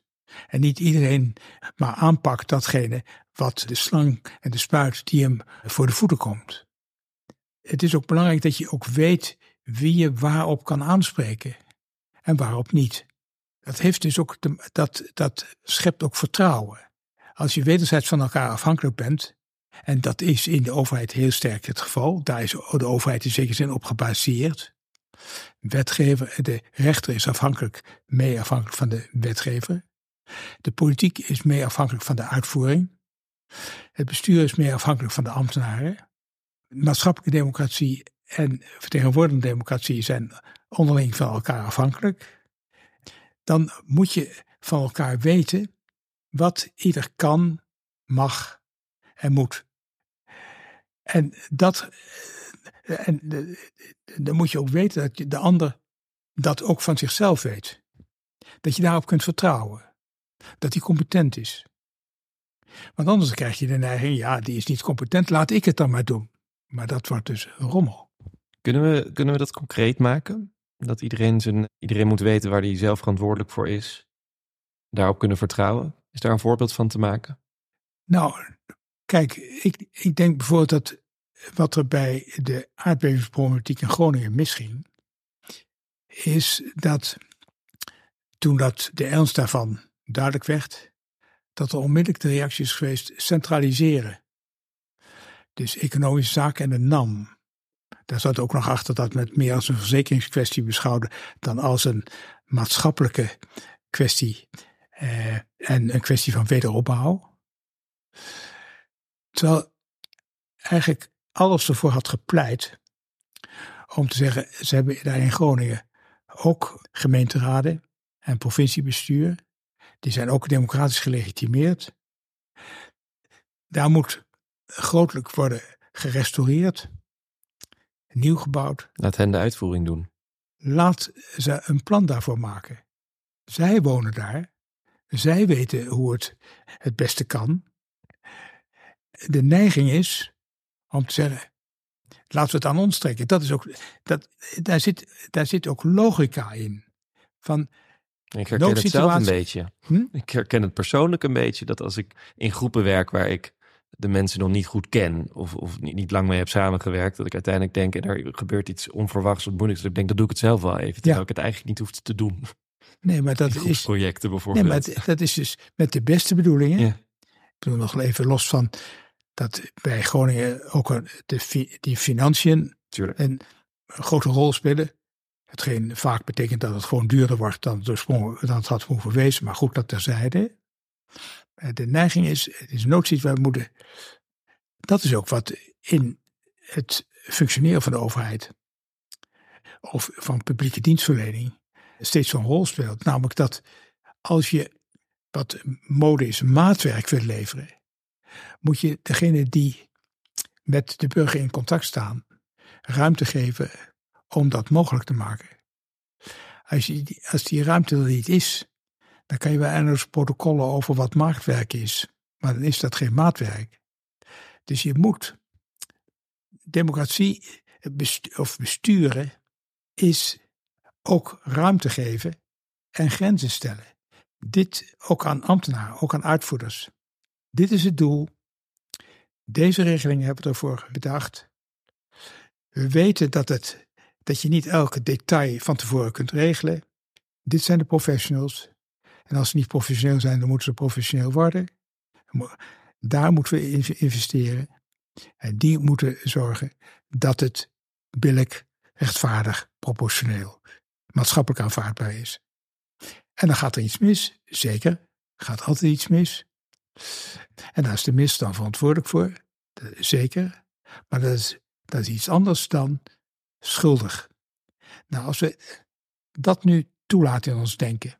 En niet iedereen maar aanpakt datgene wat de slang en de spuit die hem voor de voeten komt het is ook belangrijk dat je ook weet wie je waarop kan aanspreken en waarop niet. Dat, heeft dus ook dat, dat schept ook vertrouwen. Als je wederzijds van elkaar afhankelijk bent, en dat is in de overheid heel sterk het geval, daar is de overheid in zekere zin op gebaseerd. Wetgever, de rechter is afhankelijk, mee afhankelijk van de wetgever. De politiek is mee afhankelijk van de uitvoering. Het bestuur is meer afhankelijk van de ambtenaren maatschappelijke democratie en vertegenwoordigende democratie zijn onderling van elkaar afhankelijk. Dan moet je van elkaar weten wat ieder kan, mag en moet. En dat, en dan moet je ook weten dat de ander dat ook van zichzelf weet. Dat je daarop kunt vertrouwen. Dat hij competent is. Want anders krijg je de neiging, ja, die is niet competent, laat ik het dan maar doen. Maar dat wordt dus rommel. Kunnen we, kunnen we dat concreet maken? Dat iedereen, zijn, iedereen moet weten waar hij zelf verantwoordelijk voor is. Daarop kunnen vertrouwen. Is daar een voorbeeld van te maken? Nou, kijk, ik, ik denk bijvoorbeeld dat wat er bij de aardbevingsproblematiek in Groningen misging, is dat toen dat de ernst daarvan duidelijk werd, dat er onmiddellijk de reactie is geweest centraliseren. Dus economische zaken en de NAM. Daar zat ook nog achter dat met meer als een verzekeringskwestie beschouwde dan als een maatschappelijke kwestie. eh, en een kwestie van wederopbouw. Terwijl eigenlijk alles ervoor had gepleit om te zeggen, ze hebben daar in Groningen ook gemeenteraden en provinciebestuur. Die zijn ook democratisch gelegitimeerd. Daar moet grotelijk worden gerestaureerd, nieuw gebouwd. Laat hen de uitvoering doen. Laat ze een plan daarvoor maken. Zij wonen daar. Zij weten hoe het het beste kan. De neiging is om te zeggen, laten we het aan ons trekken. Dat is ook, dat, daar, zit, daar zit ook logica in. Van, ik herken het zelf een beetje. Hm? Ik herken het persoonlijk een beetje dat als ik in groepen werk waar ik de mensen nog niet goed ken of, of niet, niet lang mee heb samengewerkt, dat ik uiteindelijk denk en er gebeurt iets onverwachts of moeilijks, dat ik denk dat doe ik het zelf wel even, terwijl Ja. ik het eigenlijk niet hoef te doen. nee, maar *laughs* dat is, groepsprojecten nee, bijvoorbeeld. maar het- dat is dus met de beste bedoelingen. Ja. Ik bedoel nog even los van dat bij Groningen ook een- de, die financiën Tuurlijk. een grote rol spelen. Hetgeen vaak betekent dat het gewoon duurder wordt dan het, dan het had hoeven wezen. Maar goed, dat terzijde. Eh, De neiging is, het is een we moeten. Dat is ook wat in het functioneren van de overheid of van publieke dienstverlening steeds zo'n rol speelt. Namelijk dat als je wat mode is, maatwerk wil leveren, moet je degene die met de burger in contact staan, ruimte geven om dat mogelijk te maken. Als, je, als die ruimte er niet is, dan kan je wel eindeloos protocollen over wat maatwerk is. Maar dan is dat geen maatwerk. Dus je moet democratie of besturen is ook ruimte geven en grenzen stellen. Dit ook aan ambtenaren, ook aan uitvoerders. Dit is het doel. Deze regelingen hebben we ervoor bedacht. We weten dat, het, dat je niet elke detail van tevoren kunt regelen. Dit zijn de professionals. En als ze niet professioneel zijn, dan moeten ze professioneel worden. Daar moeten we in investeren. En die moeten zorgen dat het billig, rechtvaardig, proportioneel, maatschappelijk aanvaardbaar is. En dan gaat er iets mis, zeker. Gaat altijd iets mis. En daar is de mis dan verantwoordelijk voor, zeker. Maar dat is, dat is iets anders dan schuldig. Nou, als we dat nu toelaten in ons denken.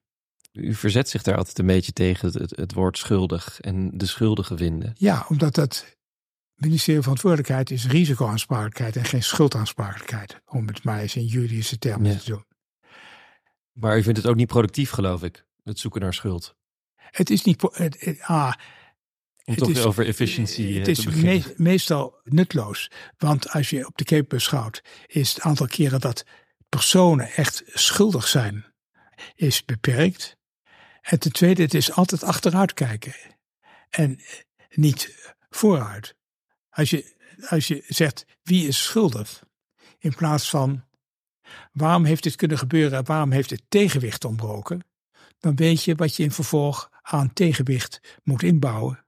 U verzet zich daar altijd een beetje tegen het, het, het woord schuldig en de schuldige vinden. Ja, omdat dat ministerie verantwoordelijkheid is risicoaansprakelijkheid en geen schuldaanspraakelijkheid. Om het maar eens in juridische termen Ja. te doen. Maar u vindt het ook niet productief, geloof ik, het zoeken naar schuld. Het is niet. Het, het- ah, Om Het toch is- over efficiëntie eh, Het te is me- meestal nutloos. Want als je op de Cape beschouwt, is het aantal keren dat personen echt schuldig zijn, is beperkt. En ten tweede, het is altijd achteruit kijken. En niet vooruit. Als je, als je zegt, wie is schuldig? In plaats van, waarom heeft dit kunnen gebeuren? en Waarom heeft het tegenwicht ontbroken? Dan weet je wat je in vervolg aan tegenwicht moet inbouwen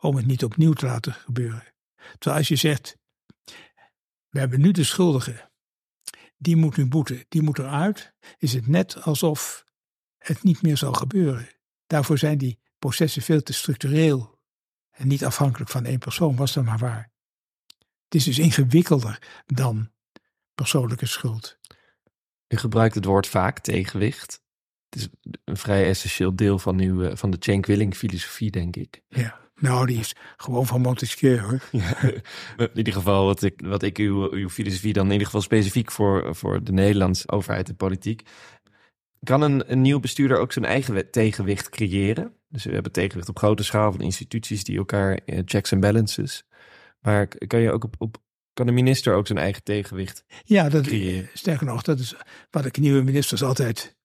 om het niet opnieuw te laten gebeuren. Terwijl als je zegt, we hebben nu de schuldige, die moet nu boeten, die moet eruit, is het net alsof het niet meer zal gebeuren. Daarvoor zijn die processen veel te structureel en niet afhankelijk van één persoon, was dat maar waar. Het is dus ingewikkelder dan persoonlijke schuld. U gebruikt het woord vaak, tegenwicht. Het is een vrij essentieel deel van, uw, eh, van de Cenk Willing filosofie, denk ik. Ja. Nou, die is gewoon van Montesquieu hoor. *laughs* Ja, in ieder geval wat ik, wat ik uw, uw filosofie dan in ieder geval specifiek voor, voor de Nederlandse overheid en politiek. Kan een, een nieuw bestuurder ook zijn eigen tegenwicht creëren? Dus we hebben tegenwicht op grote schaal van instituties die elkaar eh, checks en balances. Maar kan, je ook op, op, kan de minister ook zijn eigen tegenwicht Ja, dat, creëren? sterker nog, dat is wat ik nieuwe ministers altijd,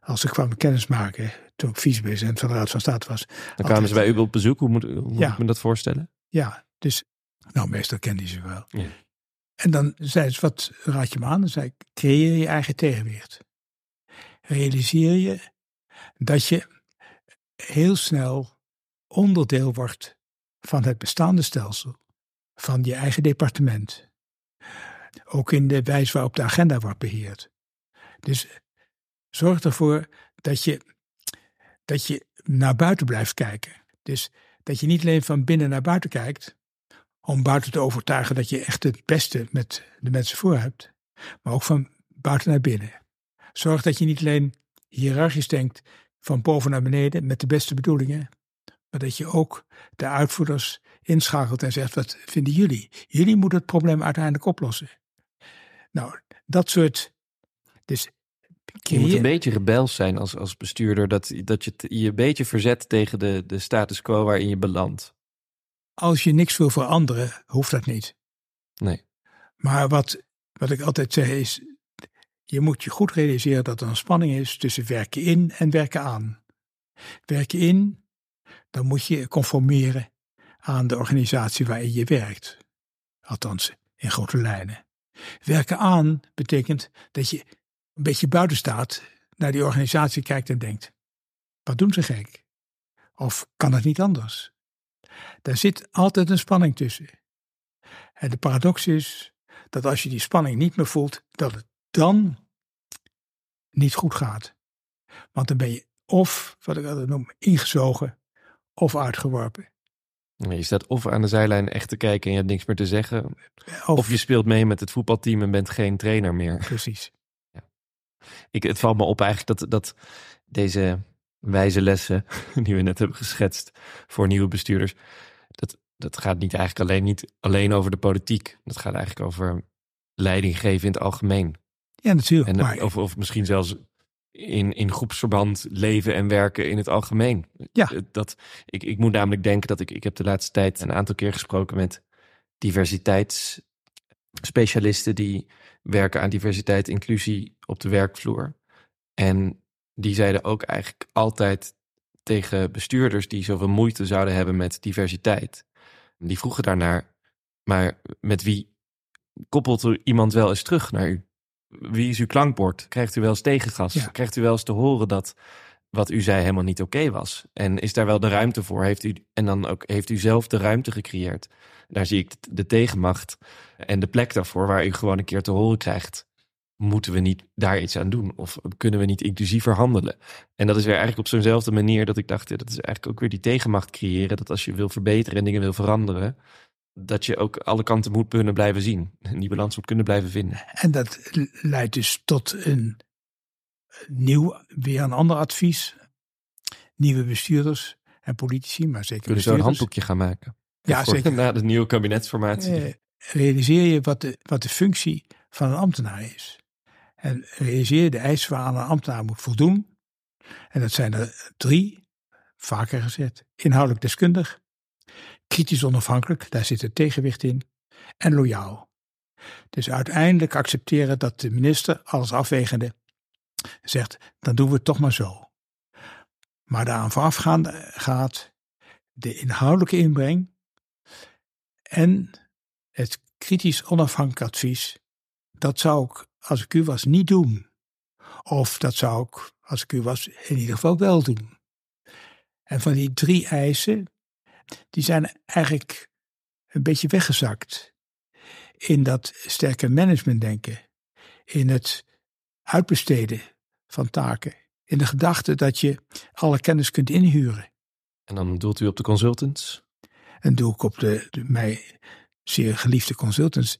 als ze kwamen kennismaken, toen ik vicepresident van de Raad van State was. Dan Altijd. kwamen ze bij u op bezoek. Hoe moet, hoe moet Ja. ik me dat voorstellen? Ja, dus, nou, meestal kende ze wel. Ja. En dan zei ze, wat raad je me aan? Dan zei ik, creëer je eigen tegenwicht. Realiseer je dat je heel snel onderdeel wordt van het bestaande stelsel, van je eigen departement. Ook in de wijze waarop de agenda wordt beheerd. Dus zorg ervoor dat je, dat je naar buiten blijft kijken. Dus dat je niet alleen van binnen naar buiten kijkt, om buiten te overtuigen dat je echt het beste met de mensen voor hebt, maar ook van buiten naar binnen. Zorg dat je niet alleen hiërarchisch denkt van boven naar beneden met de beste bedoelingen, maar dat je ook de uitvoerders inschakelt en zegt: wat vinden jullie? Jullie moeten het probleem uiteindelijk oplossen. Nou, dat soort. Dus je moet een beetje rebels zijn als, als bestuurder, dat, dat je je een beetje verzet tegen de, de status quo waarin je belandt. Als je niks wil veranderen, hoeft dat niet. Nee. Maar wat, wat ik altijd zeg is, je moet je goed realiseren dat er een spanning is tussen werken in en werken aan. Werken in, dan moet je conformeren aan de organisatie waarin je werkt. Althans, in grote lijnen. Werken aan betekent dat je een beetje buiten staat, naar die organisatie kijkt en denkt: wat doen ze gek? Of kan het niet anders? Daar zit altijd een spanning tussen. En de paradox is dat als je die spanning niet meer voelt, dat het dan niet goed gaat. Want dan ben je of, wat ik altijd noem, ingezogen of uitgeworpen. Je staat of aan de zijlijn echt te kijken en je hebt niks meer te zeggen. Of, of je speelt mee met het voetbalteam en bent geen trainer meer. Precies. Ik, het valt me op eigenlijk dat, dat deze wijze lessen *laughs* die we net hebben geschetst voor nieuwe bestuurders, dat, dat gaat niet eigenlijk alleen, niet alleen over de politiek. Dat gaat eigenlijk over leiding geven in het algemeen. Ja, natuurlijk. En, maar... of, of misschien zelfs in, in groepsverband leven en werken in het algemeen. Ja. Dat, ik, ik moet namelijk denken dat ik, ik heb de laatste tijd een aantal keer gesproken met diversiteitsspecialisten die werken aan diversiteit inclusie op de werkvloer. En die zeiden ook eigenlijk altijd tegen bestuurders die zoveel moeite zouden hebben met diversiteit. Die vroegen daarnaar, maar met wie koppelt er iemand wel eens terug naar u? Wie is uw klankbord? Krijgt u wel eens tegengas? Krijgt u wel eens te horen dat wat u zei helemaal niet oké was? En is daar wel de ruimte voor? Heeft u, en dan ook, heeft u zelf de ruimte gecreëerd? Daar zie ik de tegenmacht en de plek daarvoor waar u gewoon een keer te horen krijgt. Moeten we niet daar iets aan doen? Of kunnen we niet inclusiever handelen? En dat is weer eigenlijk op zo'nzelfde manier dat ik dacht, dat is eigenlijk ook weer die tegenmacht creëren. Dat als je wil verbeteren en dingen wil veranderen, dat je ook alle kanten moet kunnen blijven zien. En *laughs* die balans op kunnen blijven vinden. En dat leidt dus tot een nieuw, weer een ander advies. Nieuwe bestuurders en politici, maar zeker Kunnen zo een handboekje gaan maken? Ja, zeker. *laughs* Na de nieuwe kabinetsformatie. Eh, realiseer je wat de, wat de functie van een ambtenaar is. En realiseer je de eisen waaraan een ambtenaar moet voldoen. En dat zijn er drie, vaker gezet. Inhoudelijk deskundig, kritisch onafhankelijk, daar zit het tegenwicht in, en loyaal. Dus uiteindelijk accepteren dat de minister, alles afwegende, zegt, dan doen we het toch maar zo. Maar daaraan voorafgaand gaat de inhoudelijke inbreng en het kritisch onafhankelijk advies. Dat zou ik, als ik u was, niet doen. Of dat zou ik, als ik u was, in ieder geval wel doen. En van die drie eisen, die zijn eigenlijk een beetje weggezakt in dat sterke managementdenken, in het uitbesteden van taken, in de gedachte dat je alle kennis kunt inhuren. En dan doelt u op de consultants? En doe ik op de, de mij zeer geliefde consultants.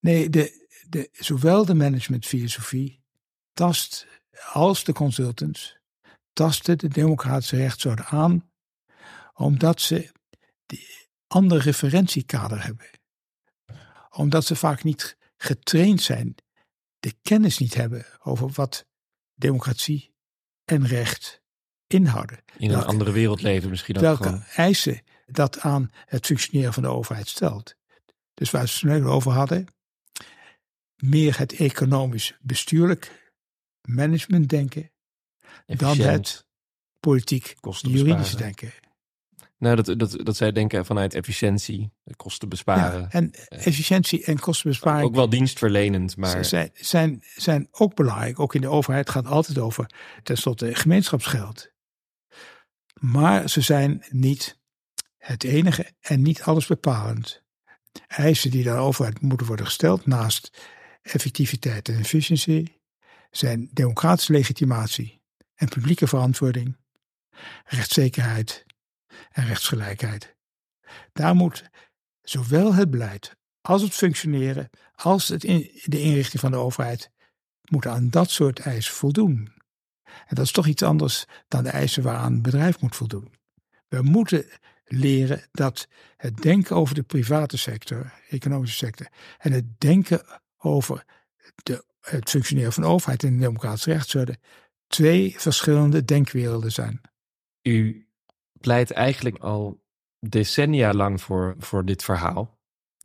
Nee, de, de, zowel de managementfilosofie tast als de consultants tasten de democratische rechtsorde aan, omdat ze die andere referentiekader hebben. Omdat ze vaak niet getraind zijn, de kennis niet hebben over wat democratie en recht inhouden. In een andere wereld leven misschien ook Welke gewoon. eisen dat aan het functioneren van de overheid stelt. Dus waar we het over hadden, meer het economisch bestuurlijk management denken dan het politiek juridisch denken. Nou, dat, dat, dat zij denken vanuit efficiëntie, kosten besparen. Ja, en efficiëntie en kostenbesparing. Ook wel dienstverlenend, maar. Zijn, zijn, zijn ook belangrijk. Ook in de overheid gaat het altijd over tenslotte gemeenschapsgeld. Maar ze zijn niet het enige en niet alles bepalend. Eisen die daarover moeten worden gesteld naast effectiviteit en efficiëntie zijn democratische legitimatie en publieke verantwoording, rechtszekerheid en rechtsgelijkheid. Daar moet zowel het beleid als het functioneren, als het in, de inrichting van de overheid, moeten aan dat soort eisen voldoen. En dat is toch iets anders dan de eisen waaraan een bedrijf moet voldoen. We moeten leren dat het denken over de private sector, economische sector, en het denken over de, het functioneren van de overheid in de democratische rechtsorde twee verschillende denkwerelden zijn. U pleit eigenlijk al decennia lang voor, voor dit verhaal.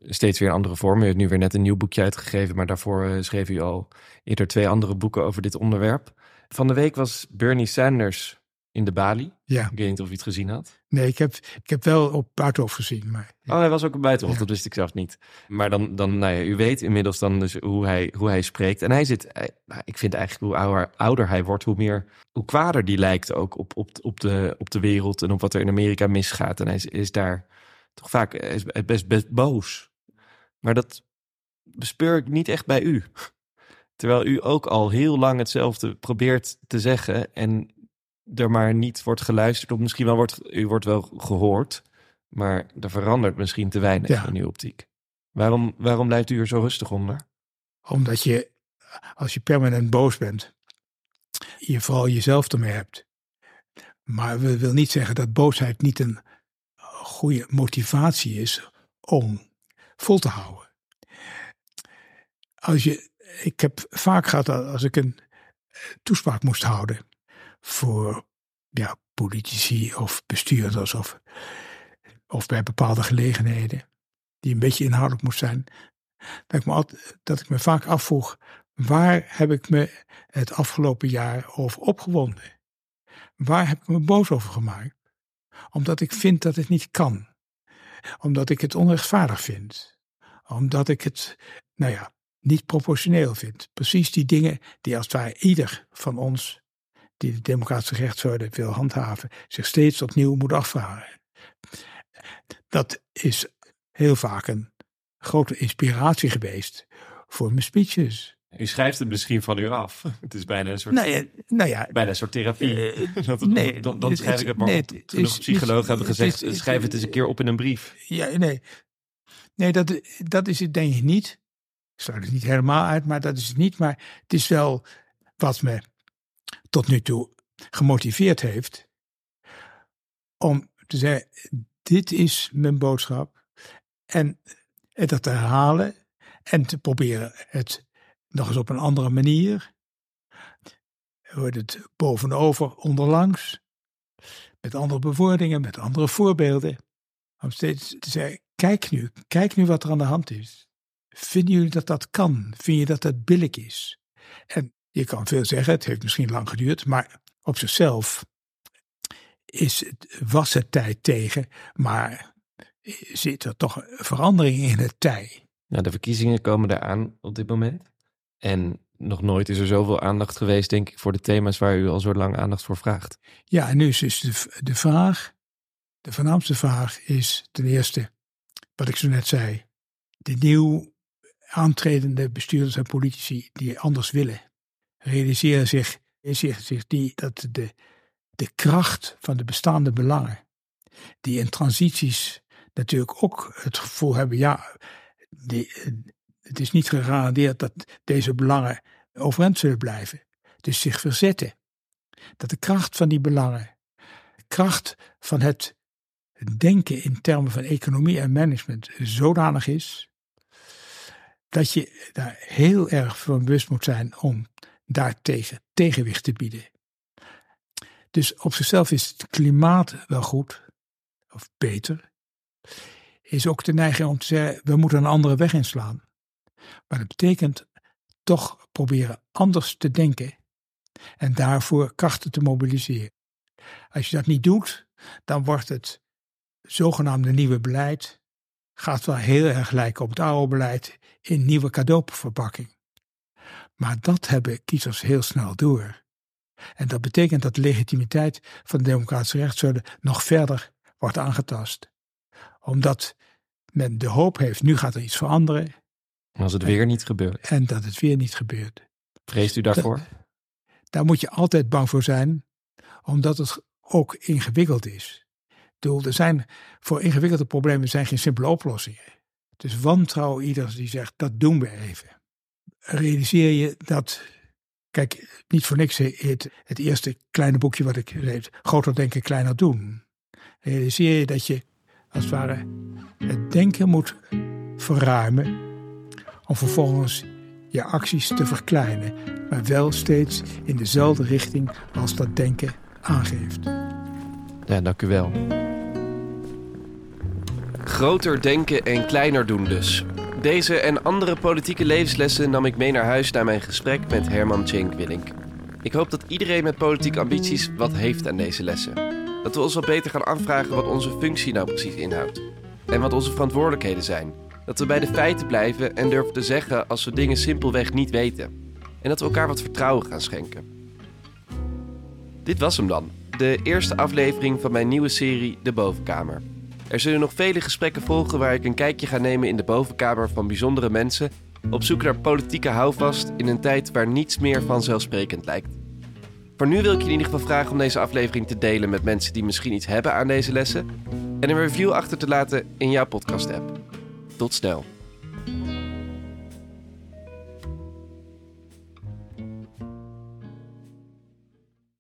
Steeds weer andere vorm. U heeft nu weer net een nieuw boekje uitgegeven, maar daarvoor eh, schreef u al eerder twee andere boeken over dit onderwerp. Van de week was Bernie Sanders in de Bali. Ja. Ik weet niet of je het gezien had. Nee, ik heb, ik heb wel op Buitenhof gezien. Maar, Oh, hij was ook op Buitenhof, Ja. dat wist ik zelf niet. Maar dan, dan nou ja, u weet inmiddels dan dus hoe hij, hoe hij spreekt. En hij zit, hij- nou, ik vind eigenlijk hoe ouder, ouder hij wordt, hoe meer, hoe kwader die lijkt ook op, op, op, de, op de wereld en op wat er in Amerika misgaat. En hij is, is daar toch vaak is best, best boos. Maar dat bespeur ik niet echt bij u. Terwijl u ook al heel lang hetzelfde probeert te zeggen en er maar niet wordt geluisterd. Of misschien wel wordt, u wordt wel gehoord, maar er verandert misschien te weinig Ja. in uw optiek. Waarom, waarom blijft u er zo rustig onder? Omdat je, als je permanent boos bent, je vooral jezelf ermee hebt. Maar we wil niet zeggen dat boosheid niet een goede motivatie is om vol te houden. Als je, ik heb vaak gehad dat als ik een toespraak moest houden voor politici of bestuurders of, of bij bepaalde gelegenheden die een beetje inhoudelijk moest zijn, dat ik me, altijd, dat ik me vaak afvroeg, waar heb ik me het afgelopen jaar over opgewonden? Waar heb ik me boos over gemaakt? Omdat ik vind dat het niet kan. Omdat ik het onrechtvaardig vind. Omdat ik het, nou ja, niet proportioneel vind. Precies die dingen die als het ware ieder van ons, die de democratische rechtsorde wil handhaven, zich steeds opnieuw moet afvragen. Dat is heel vaak een grote inspiratie geweest voor mijn speeches. U schrijft het misschien van u af. Het is bijna een soort, Nou ja, nou ja bijna een soort therapie. eh, *laughs* Dat het- nee, dan, dan schrijf ik het maar nee, op. psychologen is- hebben gezegd, is- schrijf het eens een keer op in een brief. Ja, nee. Nee, dat, dat is het denk ik niet. Ik sluit het niet helemaal uit, maar dat is het niet. Maar het is wel wat me tot nu toe gemotiveerd heeft om te zeggen, dit is mijn boodschap. En dat te herhalen en te proberen het nog eens op een andere manier. Wordt het bovenover, onderlangs, met andere bewoordingen, met andere voorbeelden. Om steeds te zeggen, kijk nu, kijk nu wat er aan de hand is. Vinden jullie dat dat kan? Vind je dat dat billig is? En je kan veel zeggen, het heeft misschien lang geduurd, maar op zichzelf is het, was het tijd tegen, maar zit er toch een verandering in het tij. Nou, de verkiezingen komen eraan op dit moment. En nog nooit is er zoveel aandacht geweest, denk ik, voor de thema's waar u al zo lang aandacht voor vraagt. Ja, en nu is dus de, de vraag, de voornaamste vraag is ten eerste, wat ik zo net zei, de nieuw aantredende bestuurders en politici die anders willen, realiseren zich, dat de, de kracht van de bestaande belangen, die in transities natuurlijk ook het gevoel hebben, ja, die, het is niet gegarandeerd dat deze belangen overeind zullen blijven. Dus zich verzetten. Dat de kracht van die belangen, de kracht van het denken in termen van economie en management zodanig is, dat je daar heel erg van bewust moet zijn om daartegen tegenwicht te bieden. Dus op zichzelf is het klimaat wel goed, of beter. Is ook de neiging om te zeggen, we moeten een andere weg inslaan. Maar dat betekent toch proberen anders te denken en daarvoor krachten te mobiliseren. Als je dat niet doet, dan wordt het zogenaamde nieuwe beleid, gaat wel heel erg lijken op het oude beleid in nieuwe cadeauverpakking. Maar dat hebben kiezers heel snel door. En dat betekent dat de legitimiteit van de democratische rechtsorde nog verder wordt aangetast. Omdat men de hoop heeft, nu gaat er iets veranderen. Als het weer niet gebeurt. En dat het weer niet gebeurt. Vreest u daarvoor? Daar moet je altijd bang voor zijn, omdat het ook ingewikkeld is. Bedoel, er zijn, voor ingewikkelde problemen zijn geen simpele oplossingen. Dus wantrouwen ieder die zegt, dat doen we even. Realiseer je dat, kijk, niet voor niks het, het eerste kleine boekje wat ik schreef, groter denken, kleiner doen. Realiseer je dat je, als het ware, het denken moet verruimen, om vervolgens je acties te verkleinen, maar wel steeds in dezelfde richting als dat denken aangeeft. Ja, dank u wel. Groter denken en kleiner doen dus. Deze en andere politieke levenslessen nam ik mee naar huis na mijn gesprek met Herman Cenk Willink. Ik hoop dat iedereen met politieke ambities wat heeft aan deze lessen. Dat we ons wat beter gaan afvragen wat onze functie nou precies inhoudt. En wat onze verantwoordelijkheden zijn. Dat we bij de feiten blijven en durven te zeggen als we dingen simpelweg niet weten. En dat we elkaar wat vertrouwen gaan schenken. Dit was hem dan, de eerste aflevering van mijn nieuwe serie De Bovenkamer. Er zullen nog vele gesprekken volgen waar ik een kijkje ga nemen in de bovenkamer van bijzondere mensen, op zoek naar politieke houvast in een tijd waar niets meer vanzelfsprekend lijkt. Voor nu wil ik je in ieder geval vragen om deze aflevering te delen met mensen die misschien iets hebben aan deze lessen en een review achter te laten in jouw podcast-app. Tot snel.